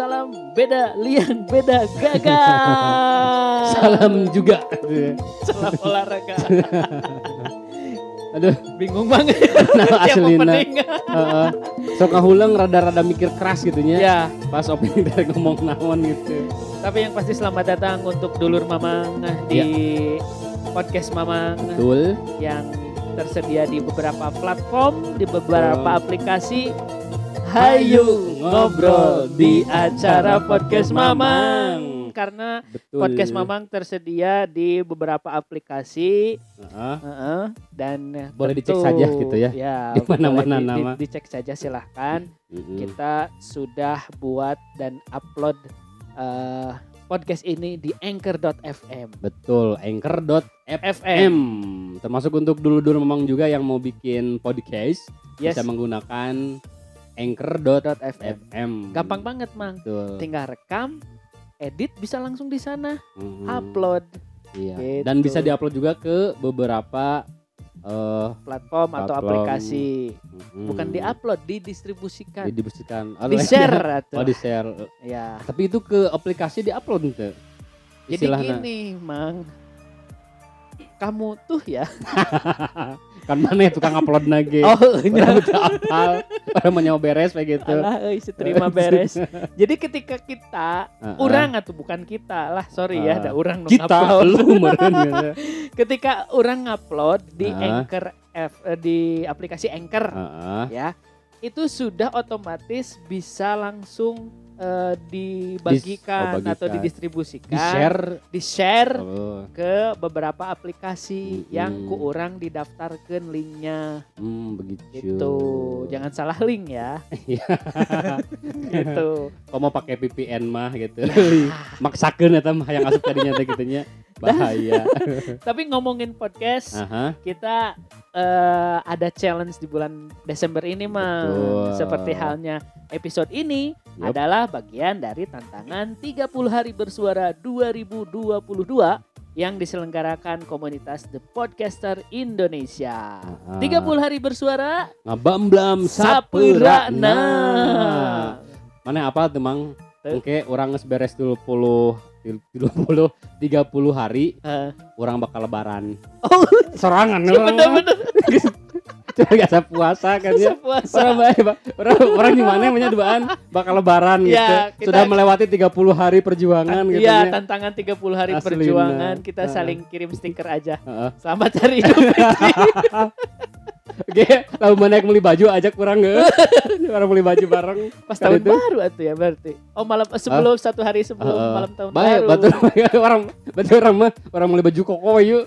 salam beda liang beda gagal. Salam juga. salam olahraga. Aduh, Bingung banget. nah opening. Heeh. Sok kahulang rada-rada mikir keras gitu nya. Ya, Pas opening dari ngomong naon gitu. tapi yang pasti selamat datang untuk dulur Mamang di podcast Mamang Betul. yang tersedia di beberapa platform, di beberapa Betul. aplikasi. Hayu ngobrol di acara podcast Mamang. Karena Betul. podcast Mamang tersedia di beberapa aplikasi Heeh. heeh, dan Boleh tentu- dicek saja gitu ya, Ya, di mana-mana di- di- nama. dicek saja silahkan. Mm-mm. Kita sudah buat dan upload eh, podcast ini di anchor.fm. Betul, anchor.fm. FM. Termasuk untuk dulu-dulu memang juga yang mau bikin podcast Yes. bisa menggunakan anchor.fm. .fm. Gampang banget, Mang. Betul. Tinggal rekam, edit bisa langsung di sana, Mm-mm. upload Iya. Gitu. Dan bisa diupload juga ke beberapa eh platform atau Platform. aplikasi. mm, Bukan diupload, didistribusikan. didistribusikan. Di share Oh, di share. Ya. Tapi itu ke aplikasi diupload ente. Jadi gini, Mang. Kamu tuh ya. kan mana ya tukang upload lagi. Oh, udah apal, orang mau beres kayak gitu. Alah, euy, terima beres. Jadi ketika kita, orang atau bukan kita lah, sorry ya, Ah. ada orang kita ngupload. lu meren gitu. Ketika orang ngupload di. Anchor F, eh, di aplikasi Anchor Heeh. ya, itu sudah otomatis bisa langsung eh, dibagikan oh, bagikan. atau didistribusikan, Di share. di-share Oh, ke beberapa aplikasi Mm-mm. yang ku orang didaftarkan linknya hmm, begitu. gitu. Jangan salah link ya. Iya. gitu. Kalau mau pakai VPN mah gitu. Maksakeun eta mah yang asup tadinya gitu nya. Bahaya. Tapi ngomongin podcast, Aha. kita eh, ada challenge di bulan Desember ini mah. Seperti halnya episode ini Yup. adalah bagian dari tantangan 30 hari bersuara 2022 yang diselenggarakan komunitas The Podcaster Indonesia. Ah. 30 hari bersuara Ngabamblam Sapurana. Mana apa tuh Mang? Tuh. Oke, orang geus beres 20 20 30 hari Eh, orang bakal lebaran. oh, Sorangan iya bener-bener Coba gak puasa kan ya. puasa. Orang baik, Pak. orang orang gimana namanya duaan bakal lebaran gitu. Ya, kita- Sudah melewati 30 hari perjuangan gitu Iya, ya. tantangan 30 hari Aslina. perjuangan kita Heeh. saling kirim stiker aja. Heeh. Selamat hari Idul Fitri. Oke, lalu mana yang beli baju ajak kurang nggak? Orang beli baju bareng. Pas tahun itu. baru atuh ya berarti. Oh, malam sebelum satu hari sebelum Heeh. malam tahun baru. betul orang betul orang mah orang beli baju koko yuk.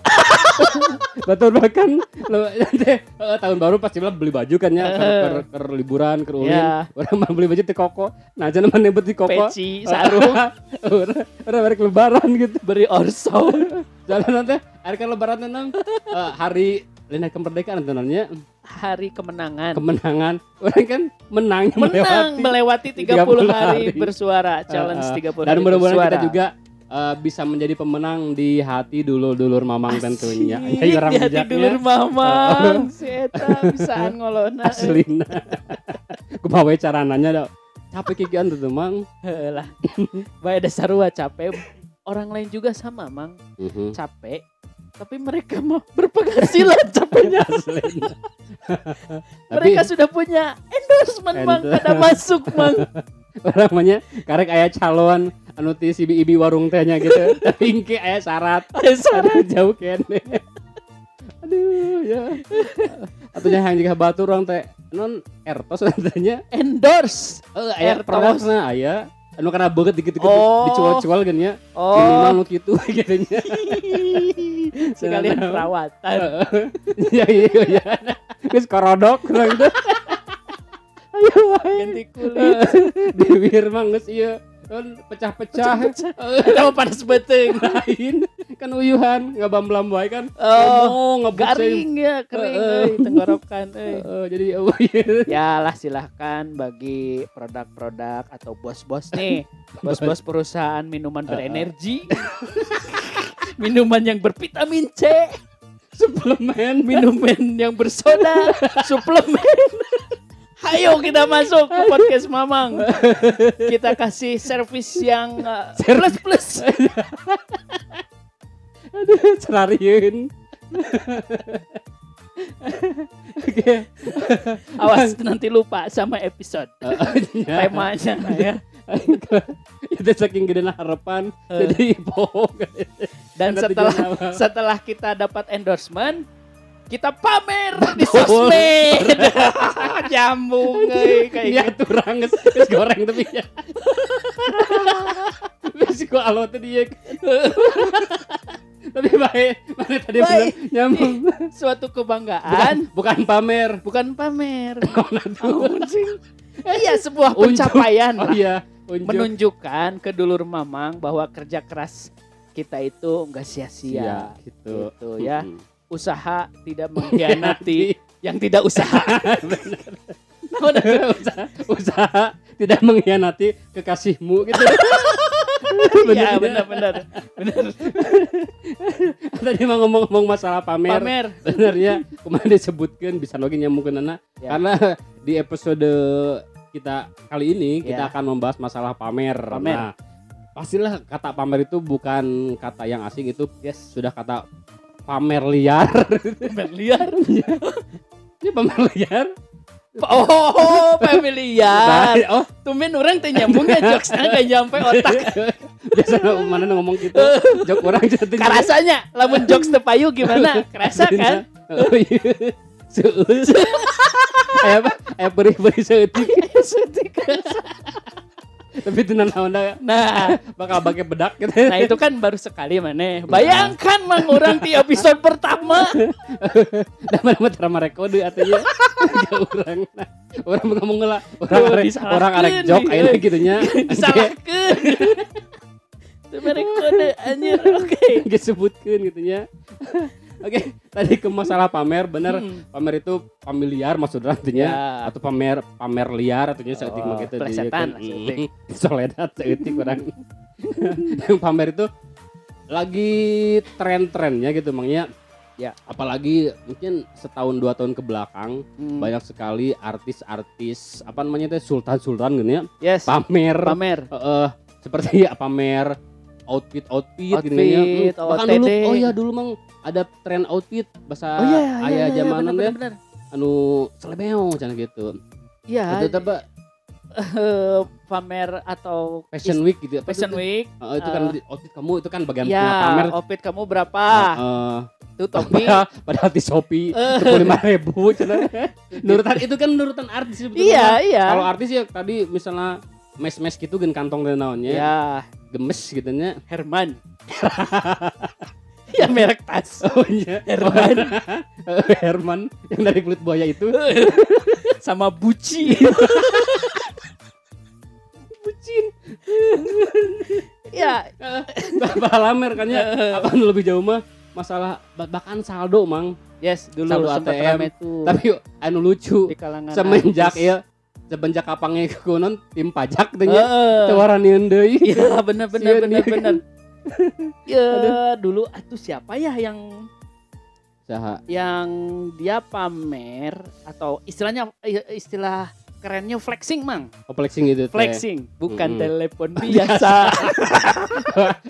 betul bahkan lo nanti eh, tahun baru pasti lah beli baju kan ya ke, ke, ke liburan ke ulin. Ya. Orang mah beli baju di koko. Nah, jangan mana nebet di koko. Peci, sarung, orang orang balik lebaran gitu. beri orso. Jalan nanti hari kan lebaran tenang eh, hari Lina kemerdekaan tenangnya Hari kemenangan. kemenangan orang kan menang Menang melewati 30, 30 hari hari. bersuara. Challenge Uh, uh, 30 dan hari mudah-mudahan bersuara. kita juga uh, bisa menjadi pemenang di hati dulur-dulur mamang tentunya ya orang di hati bijaknya dulur mamang. Si Eta bisaan ngolona. aslina kumaha we cara nanya dah capek kikian tuh mang Heuh lah. Bae ada sarua capek. Orang lain juga sama, Mang. Mhm. Capek. Tapi mereka mah berpenghasilan capeknya. aslina tapi Mereka sudah punya endorsement, Mang. Endorse. Kada masuk, Mang. orang namanya karek aya calon anu ti si ibi warung tehnya gitu tapi engke aya syarat Ayo, Sarah. Aduh jauh kene aduh ya atunya yang jika batu orang teh non ertos nantinya Endorse. Eh, aya Ertos. produkna aya anu kana beuget dikit-dikit Oh. dicual-cual kan ya. Oh. Minimal nu kitu gitu nya. Sekalian perawatan. Iya iya iya. Geus korodok teh. Ayo. Ganti kulit. Bibir mah geus ieu kan pecah-pecah. Kamu panas beteng. Lain kan uyuhan ngabamblam wae kan. Oh, ngebut garing ya, kering euy, tenggorokan euy. Heeh, jadi oh iya. Ya lah silahkan bagi produk-produk atau bos-bos nih, bos-bos perusahaan minuman berenergi, minuman yang bervitamin C, suplemen minuman yang bersoda, suplemen, Ayo kita masuk ke podcast Mamang. Kita kasih servis yang uh, plus plus. Aduh, cerariun. Oke. Awas nanti lupa sama episode Ya. temanya ya. itu saking gede harapan Eh. jadi bohong Dan setelah setelah kita dapat endorsement, kita pamer di sosmed. Jambung euy, kayak gitu. turang geus geus goreng tapi ya. Wis alo tadi ya. Tapi baik, mana tadi Baik. bener nyambung. Suatu Bukan, kebanggaan, bukan pamer. bukan pamer. Tuh? Namun sih. Iya, sebuah pencapaian Oh lah. iya, unjuk. menunjukkan ke dulur mamang bahwa kerja keras kita itu enggak sia-sia. Iya, gitu. Gitu ya. Usaha tidak mengkhianati yang tidak usaha. Usaha, usaha tidak mengkhianati kekasihmu gitu. Iya, benar benar. Benar. Tadi mau ngomong-ngomong masalah pamer. Pamer. Bener ya, kemarin disebutkan bisa lagi nyambung ke Nana. Ya. Karena di episode kita kali ini kita Ya. akan membahas masalah pamer. Pamer. Nah, pastilah kata pamer itu bukan kata yang asing itu Yes. sudah kata pamer liar. Pamer liar. Ini pamer liar. Oh, familiar. Nah, oh, Tumben orang teh nyambungnya jokesnya gak nyampe otak. biasa mana ngomong gitu. Jok orang jadi Karasanya, lamun jokes teu payu gimana? Kerasa kan? Oh Aya apa? Aya perih-perih seutik. Setik. Tapi itu naon Nah, bakal pakai bedak gitu. nah itu kan baru sekali mana. Bayangkan mang orang di episode pertama. Dah mana terima rekode atunya. Ke orang. Nah, orang ngomong lah. Orang Oh, arek orang arek jok euy. gitu nya. Disalahkeun. Itu merek kode anjir. Oke. Ge sebutkeun gitu nya. Oke, tadi ke masalah pamer, bener Hmm. pamer itu familiar maksudnya artinya Ya. atau pamer pamer liar artinya seetik Oh, gitu plesetan Mm, soledad seetik orang yang pamer itu lagi tren-trennya gitu maknya Ya. apalagi mungkin setahun dua tahun ke belakang Hmm. banyak sekali artis-artis apa namanya teh sultan-sultan gitu ya Yes. pamer Pamer. eh, seperti ya pamer outfit outfit, gitu ya. Outfit, Hmm, bahkan dulu oh ya dulu mang ada tren outfit bahasa Oh iya, iya, ayah iya, iya, zamanan bener, deh bener, bener. anu selebeo cenah gitu Iya, itu apa eh, pamer atau fashion week gitu apa fashion tuh? week. Eh, itu kan Eh, outfit kamu itu kan bagian Ya, pamer outfit kamu berapa? Heeh. Tuh topi. padahal, di Shopee Eh. sepuluh lima ribu cenah. nurutan itu kan nurutan artis sebetulnya. Iya, iya. kalau artis ya tadi misalnya mes mes gitu gen kantong dan naonnya Ya, gemes gitu nya Herman. ya merek tas. oh iya. Herman. Herman yang dari kulit buaya itu. Sama Buci. bucin ya, bakal lamer kan ya? Apa lebih jauh mah? Masalah bah- bahkan saldo mang. Yes, dulu Saldo sempat ATM. tuh. Tapi anu lucu. Di kalangan semenjak artis. ya semenjak kapangnya kunon tim pajak tanya Heeh. tawaran deui Iya, benar benar benar benar. Ya, dulu atuh siapa ya yang saha yang dia pamer atau istilahnya istilah kerennya flexing mang oh, flexing gitu teh. flexing bukan Mm-mm. telepon biasa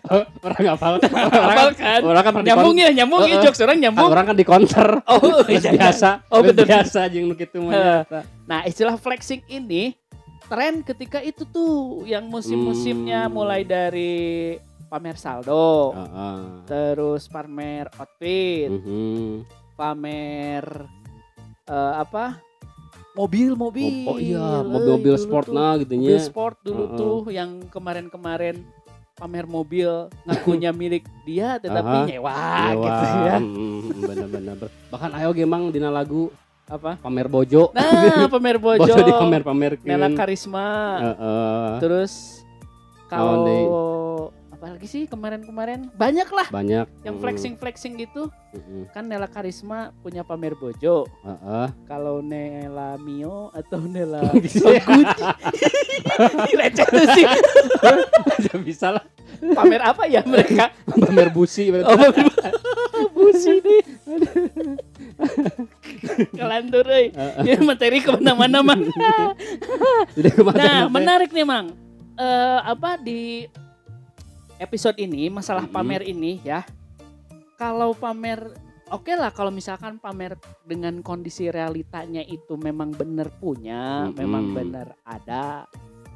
Oh, orang hafal Hafal kan? orang kan nyambung ya nyambung ya jokes orang nyambung orang kan di konter oh iya, iya. biasa Oh, bener. biasa jeung nu kitu mah Heeh. nyata. nah istilah flexing ini tren ketika itu tuh yang musim-musimnya Hmm. mulai dari pamer saldo Heeh. terus pamer outfit Mhm. pamer eh, apa mobil-mobil Oh, iya, mobil-mobil sport tuh. nah gitu mobil nya. sport dulu Heeh. tuh yang kemarin-kemarin pamer mobil ngakunya milik dia tetapi Aha. nyewa Iya, gitu ya mm, bener-bener. Bahkan ayo gemang dina lagu apa pamer bojo. nah pamer bojo, bojo di pamer-pamerkeun. Nela Karisma Heeh. terus Naon deui? Kalau apa lagi sih kemarin-kemarin? Banyak lah. Banyak. Yang Mm, flexing-flexing gitu. Mm, kan Nela Karisma punya pamer bojo. Heeh. kalau Nela Mio atau Nela. Soguchi receh tuh sih. Bisa bisa lah. Pamer apa ya mereka? Pamer busi berarti. oh, busi nih. Kelantur euy. Ya materi ke mana-mana mang. Nah, menarik nih mang. Eh apa di episode ini masalah Mm-mm. pamer ini ya. Kalau pamer Oke lah kalau misalkan pamer dengan kondisi realitanya itu memang benar punya, Mm-mm. memang benar ada,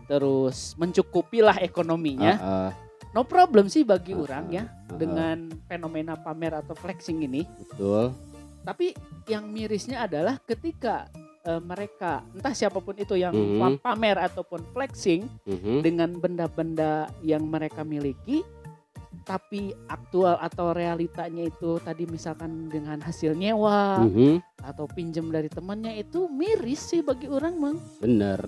terus mencukupi lah ekonominya, Heeh, no problem sih bagi heeh, orang ya heeh, dengan fenomena pamer atau flexing ini. betul. Tapi yang mirisnya adalah ketika eh, mereka entah siapa pun itu yang Mhm. pamer ataupun flexing Mhm. dengan benda-benda yang mereka miliki tapi aktual atau realitanya itu tadi misalkan dengan hasil nyewa Mhm. atau pinjam dari temannya itu miris sih bagi orang mang Bener.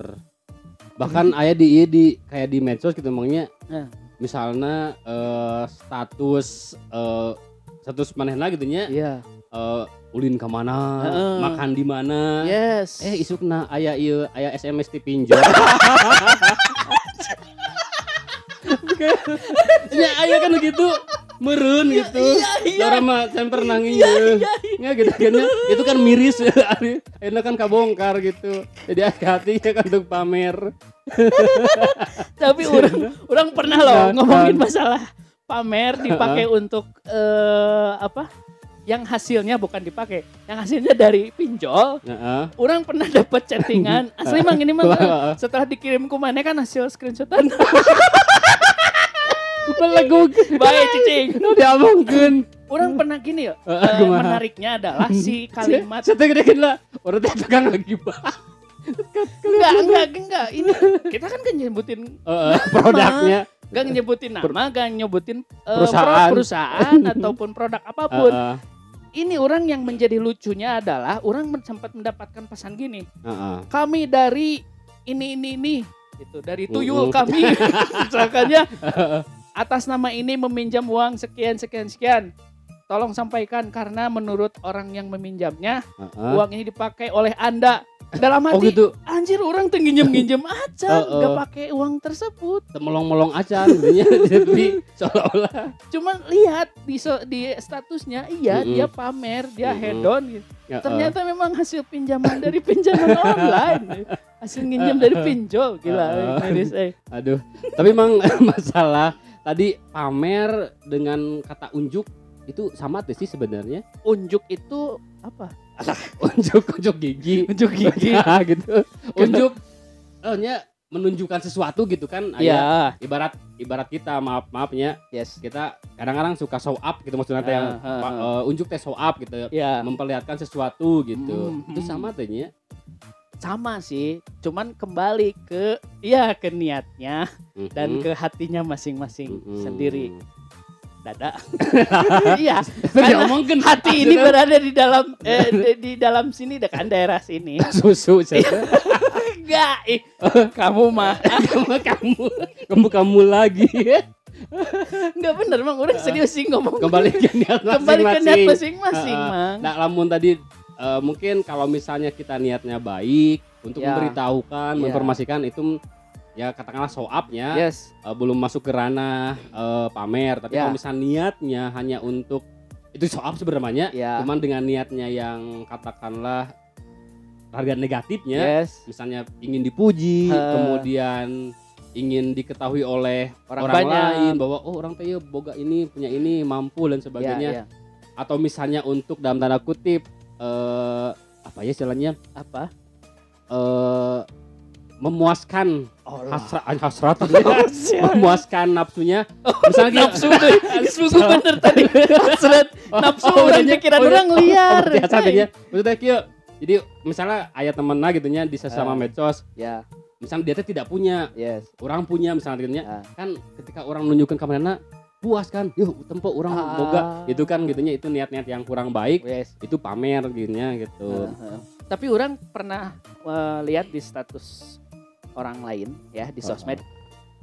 Bahkan ayah di iya di kayak di medsos gitu emangnya. Nah. Misalnya eh, status eh, status manehna gitu nya iya eh, ulin ke mana, Heeh. makan di mana. yes Eh isukna aya ieu aya SMS ti pinjol. ya aya kan gitu meren gitu. iya iya Lara mah semper nangis ya. Nggak gitu kan ya. Itu kan miris ya. Enak kan kabongkar gitu. Jadi hati-hati ya kan untuk pamer. tapi orang orang pernah loh ngomongin masalah pamer dipakai untuk eh, apa yang hasilnya bukan dipakai yang hasilnya dari pinjol Heeh. orang pernah dapat chattingan asli mang ini mah setelah dikirim ke mana kan hasil screenshotan Belegug. baik cicing Lu diamongkeun. orang pernah gini ya kumaha? menariknya adalah si kalimat Saya gede lah. Orang teh tukang lagi bah. enggak enggak enggak ini kita kan kan nyebutin Heeh, produknya. enggak nyebutin nama enggak nyebutin eh, Perusahaan. perusahaan ataupun produk apa pun Heeh. Ini orang yang menjadi lucunya adalah orang sempat mendapatkan pesan gini Heeh. kami dari ini ini ini gitu dari tuyul Mm-mm. kami misalkannya atas nama ini meminjam uang sekian sekian sekian tolong sampaikan karena menurut orang yang meminjamnya Heeh. uang ini dipakai oleh anda dalam Oh hati gitu. anjir orang tuh nginjem nginjem aja Oh, oh. nggak pakai uang tersebut Melong-melong acan gitu ya. Jadi seolah-olah cuman lihat di so- di statusnya iya Mm-mm. dia pamer dia Mm-mm. hedon gitu. Heeh. ternyata memang hasil pinjaman dari pinjaman online hasil nginjem dari pinjol gila miris eh. Aduh, tapi emang masalah tadi pamer dengan kata unjuk itu sama tuh sih sebenarnya. unjuk itu apa Unjuk unjuk gigi. unjuk gigi Ya, gitu. Unjuk oh nya menunjukkan sesuatu gitu kan. Aya ya ibarat ibarat kita maaf maafnya yes kita kadang-kadang suka show up gitu maksudnya teh yang ah. eh, unjuk teh show up gitu ya memperlihatkan sesuatu gitu Hmm, itu hmm. sama tuh nya sama sih cuman kembali ke ya ke niatnya dan Mhm. ke hatinya masing-masing Mhm. sendiri dada. Iya. Karena diomongkeun hati ini maksudnya berada di dalam eh, di, di dalam sini dekat daerah sini. Susu siapa? enggak ih, kamu mah. Kamu kamu. Kamu kamu lagi. Enggak bener mang. Udah serius sih ngomong. Kembali ke niat kembali ke niat masing-masing. masing-masing Heeh. mang. Nah, lamun tadi eh, mungkin kalau misalnya kita niatnya baik untuk Ya. memberitahukan, Ya. menginformasikan itu ya katakanlah show up-nya yes. eh, belum masuk ke ranah eh, pamer, tapi Ya. kalau misalnya niatnya hanya untuk itu show up sebenarnya, ya. cuman dengan niatnya yang katakanlah harga negatifnya, yes. misalnya ingin dipuji, Eh. kemudian ingin diketahui oleh orang, orang, banyak. lain bahwa oh orang teh ya boga ini punya ini mampu dan sebagainya. Ya, ya. atau misalnya untuk dalam tanda kutip eh apa ya istilahnya? Apa? Eh memuaskan oh hasrat hasrat memuaskan nafsunya. Misalnya gini- nafsu nafsu bener tadi. Hasrat nafsu Oh, orang pikiran oh, orang oh, liar oh, maksudnya kieu jadi misalnya ayat temennya gitu nya di sesama Eh. medsos. Ya. Misalnya dia teh tidak punya. Yes. Orang punya misalnya gitu nya. Ah. kan ketika orang menunjukkan ke mana puas kan yuk tempo orang Ah. boga gitu kan gitunya itu niat-niat yang kurang baik. Yes. Itu pamer gitunya gitu. Heeh. tapi orang pernah eh, lihat di status orang lain ya di sosmed.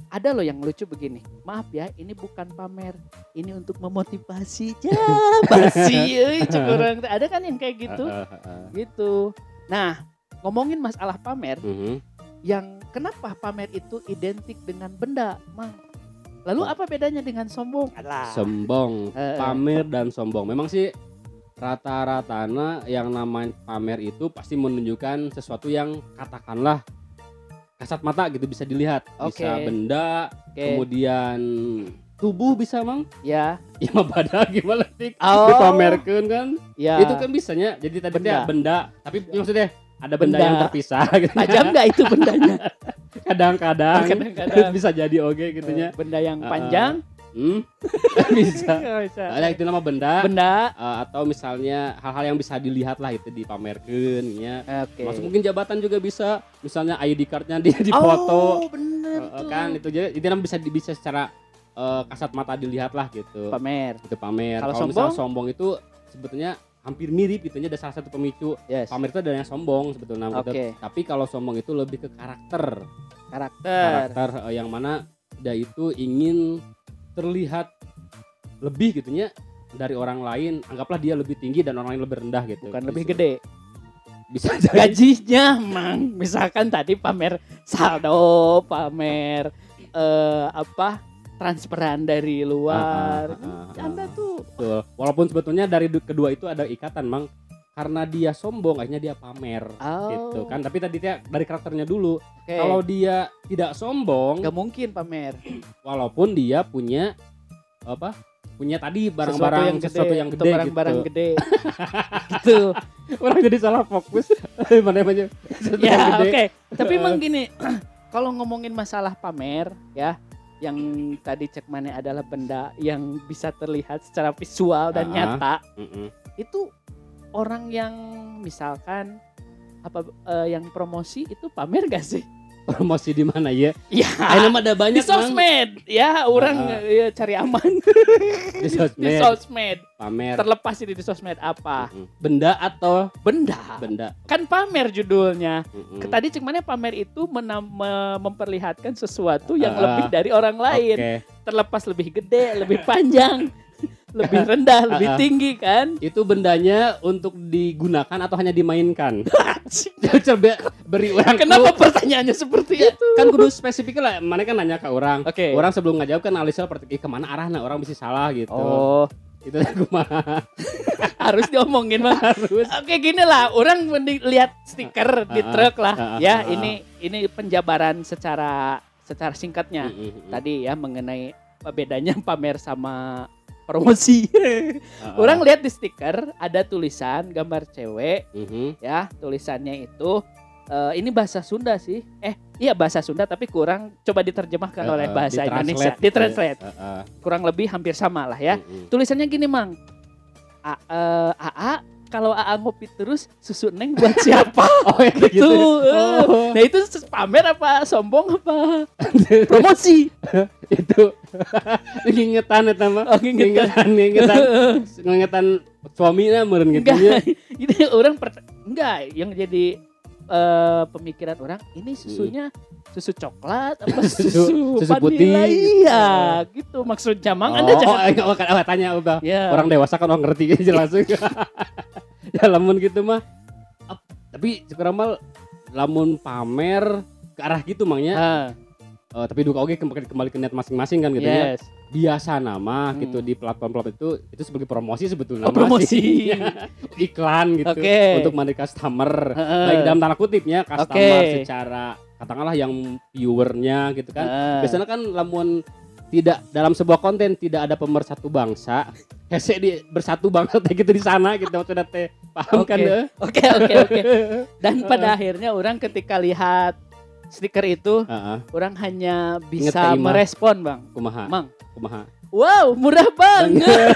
Ada loh yang lucu begini maaf ya ini bukan pamer ini untuk memotivasi. Ya basi euy, teh. ada kan yang kayak gitu? Gitu. Nah ngomongin masalah pamer Mhm. yang kenapa pamer itu identik dengan benda mang lalu apa bedanya dengan sombong? Alah. sombong. Pamer dan sombong. Memang sih rata-ratana yang namanya pamer itu pasti menunjukkan sesuatu yang katakanlah kasat mata gitu bisa dilihat bisa Oke. benda Oke. kemudian tubuh bisa mang Ya. ya mah badan gimana sih Oh. dipamerkeun kan Ya. itu kan bisanya jadi tadi Benda. benda. tapi maksudnya ada benda, Benda. yang terpisah gitu tajam nggak itu bendanya? kadang-kadang bisa jadi oke gitunya Benda yang panjang. Hmm? bisa bisa. ada itu nama benda Benda. eh, atau misalnya hal-hal yang bisa dilihat lah itu dipamerkan ya Oke. masuk mungkin jabatan juga bisa misalnya ID cardnya dia dipoto Oh, bener Eh, tuh. kan itu jadi itu namanya bisa bisa secara eh, kasat mata dilihat lah gitu pamer. itu pamer Kalau kalau misalnya sombong itu sebetulnya hampir mirip gitu ada salah satu pemicu Yes. pamer itu ada yang sombong sebetulnya gitu. Oke. tapi kalau sombong itu lebih ke karakter Karakter. karakter yang mana dia itu ingin terlihat lebih gitunya dari orang lain anggaplah dia lebih tinggi dan orang lain lebih rendah gitu Bukan lebih Bisa- gede. bisa jadi Gajinya, mang. Misalkan tadi pamer saldo, pamer eh apa? transferan dari luar. Ah, ah, ah, Anda tuh Betul. walaupun sebetulnya dari du- kedua itu ada ikatan mang karena dia sombong akhirnya dia pamer oh, gitu kan tapi tadi dia dari karakternya dulu oke. kalau dia tidak sombong nggak mungkin pamer walaupun dia punya apa punya tadi sesuatu barang-barang yang gede, sesuatu yang gede barang-barang gitu. gede. gitu. orang jadi salah fokus mana sesuatu ya, oke. gede. Tapi emang gini, kalau ngomongin masalah pamer ya, yang tadi cek mana adalah benda yang bisa terlihat secara visual dan Ah. nyata, Mm-mm. itu orang yang misalkan apa eh, yang promosi itu pamer gak sih? promosi di mana ya Ya, nama ada di banyak Mang. sosmed. Ya, orang Ah. ya, cari aman di di sosmed sosmed. pamer Terlepas ini di sosmed apa? Benda atau Benda. benda Kan pamer judulnya. Tadi cek mana pamer itu memperlihatkan sesuatu yang Ah, lebih dari orang lain. Oke. Terlepas lebih gede, lebih panjang, lebih rendah, lebih tinggi kan? itu bendanya untuk digunakan atau hanya dimainkan coba beri orang Kenapa clue. pertanyaannya seperti itu? kan kudu spesifik lah mana kan nanya ke orang Oke. orang sebelum ngajawab kan seperti "Ih, ke mana arahnya orang bisa salah gitu Oh, itu aku mah harus diomongin bang. harus Oke gini lah, orang mending lihat stiker di truk lah. ah, ah, Ya ini ini penjabaran secara secara singkatnya. Tadi ya mengenai apa bedanya pamer sama promosi. Ah, ah. Orang lihat di stiker ada tulisan gambar cewek Mhm. ya tulisannya itu eh, ini bahasa Sunda sih eh iya bahasa Sunda tapi kurang coba diterjemahkan Eh, oleh eh, bahasa ditranslate Indonesia gitu ya. ditranslate eh. kurang lebih hampir sama lah ya Mm-mm. tulisannya gini mang A, eh, AA kalau AA ngopi terus susu neng buat siapa? Oh ya gitu. gitu eh. oh. Nah itu pamer apa? Sombong apa? Promosi. Itu. Ngingetan eta mah oh, ngingetan. ngingetan ngingetan. Ngingetan suaminya meureun gitu enggak. Nya ini orang per- enggak yang jadi eh, pemikiran orang ini susunya susu coklat apa Hmm. Susu- susu, putih. iya gitu maksudnya. Mang anda oh, jangan oh, enggak, oh, oh, tanya udah ya orang dewasa kan orang ngerti gitu langsung ya lamun gitu mah. Ap- tapi sekarang mal lamun pamer ke arah gitu mangnya Ah, Eh, tapi duka oke kembali kembali ke net masing-masing kan gitu ya yes biasa nama Hmm. gitu di platform-platform itu itu sebagai promosi sebetulnya Oh, promosi. iklan gitu Oke. untuk menarik customer Heeh. baik dalam tanda kutipnya customer Oke. secara katakanlah yang viewernya gitu kan Ah. biasanya kan lamun tidak dalam sebuah konten tidak ada pemersatu bangsa hese di bersatu bangsa teh gitu di sana gitu maksudnya teh paham Oke. kan deh oke oke oke dan pada akhirnya orang ketika lihat stiker itu Heeh, orang hanya bisa Kak Ima. merespon bang. Kumaha? Mang. Kumaha? Wow murah banget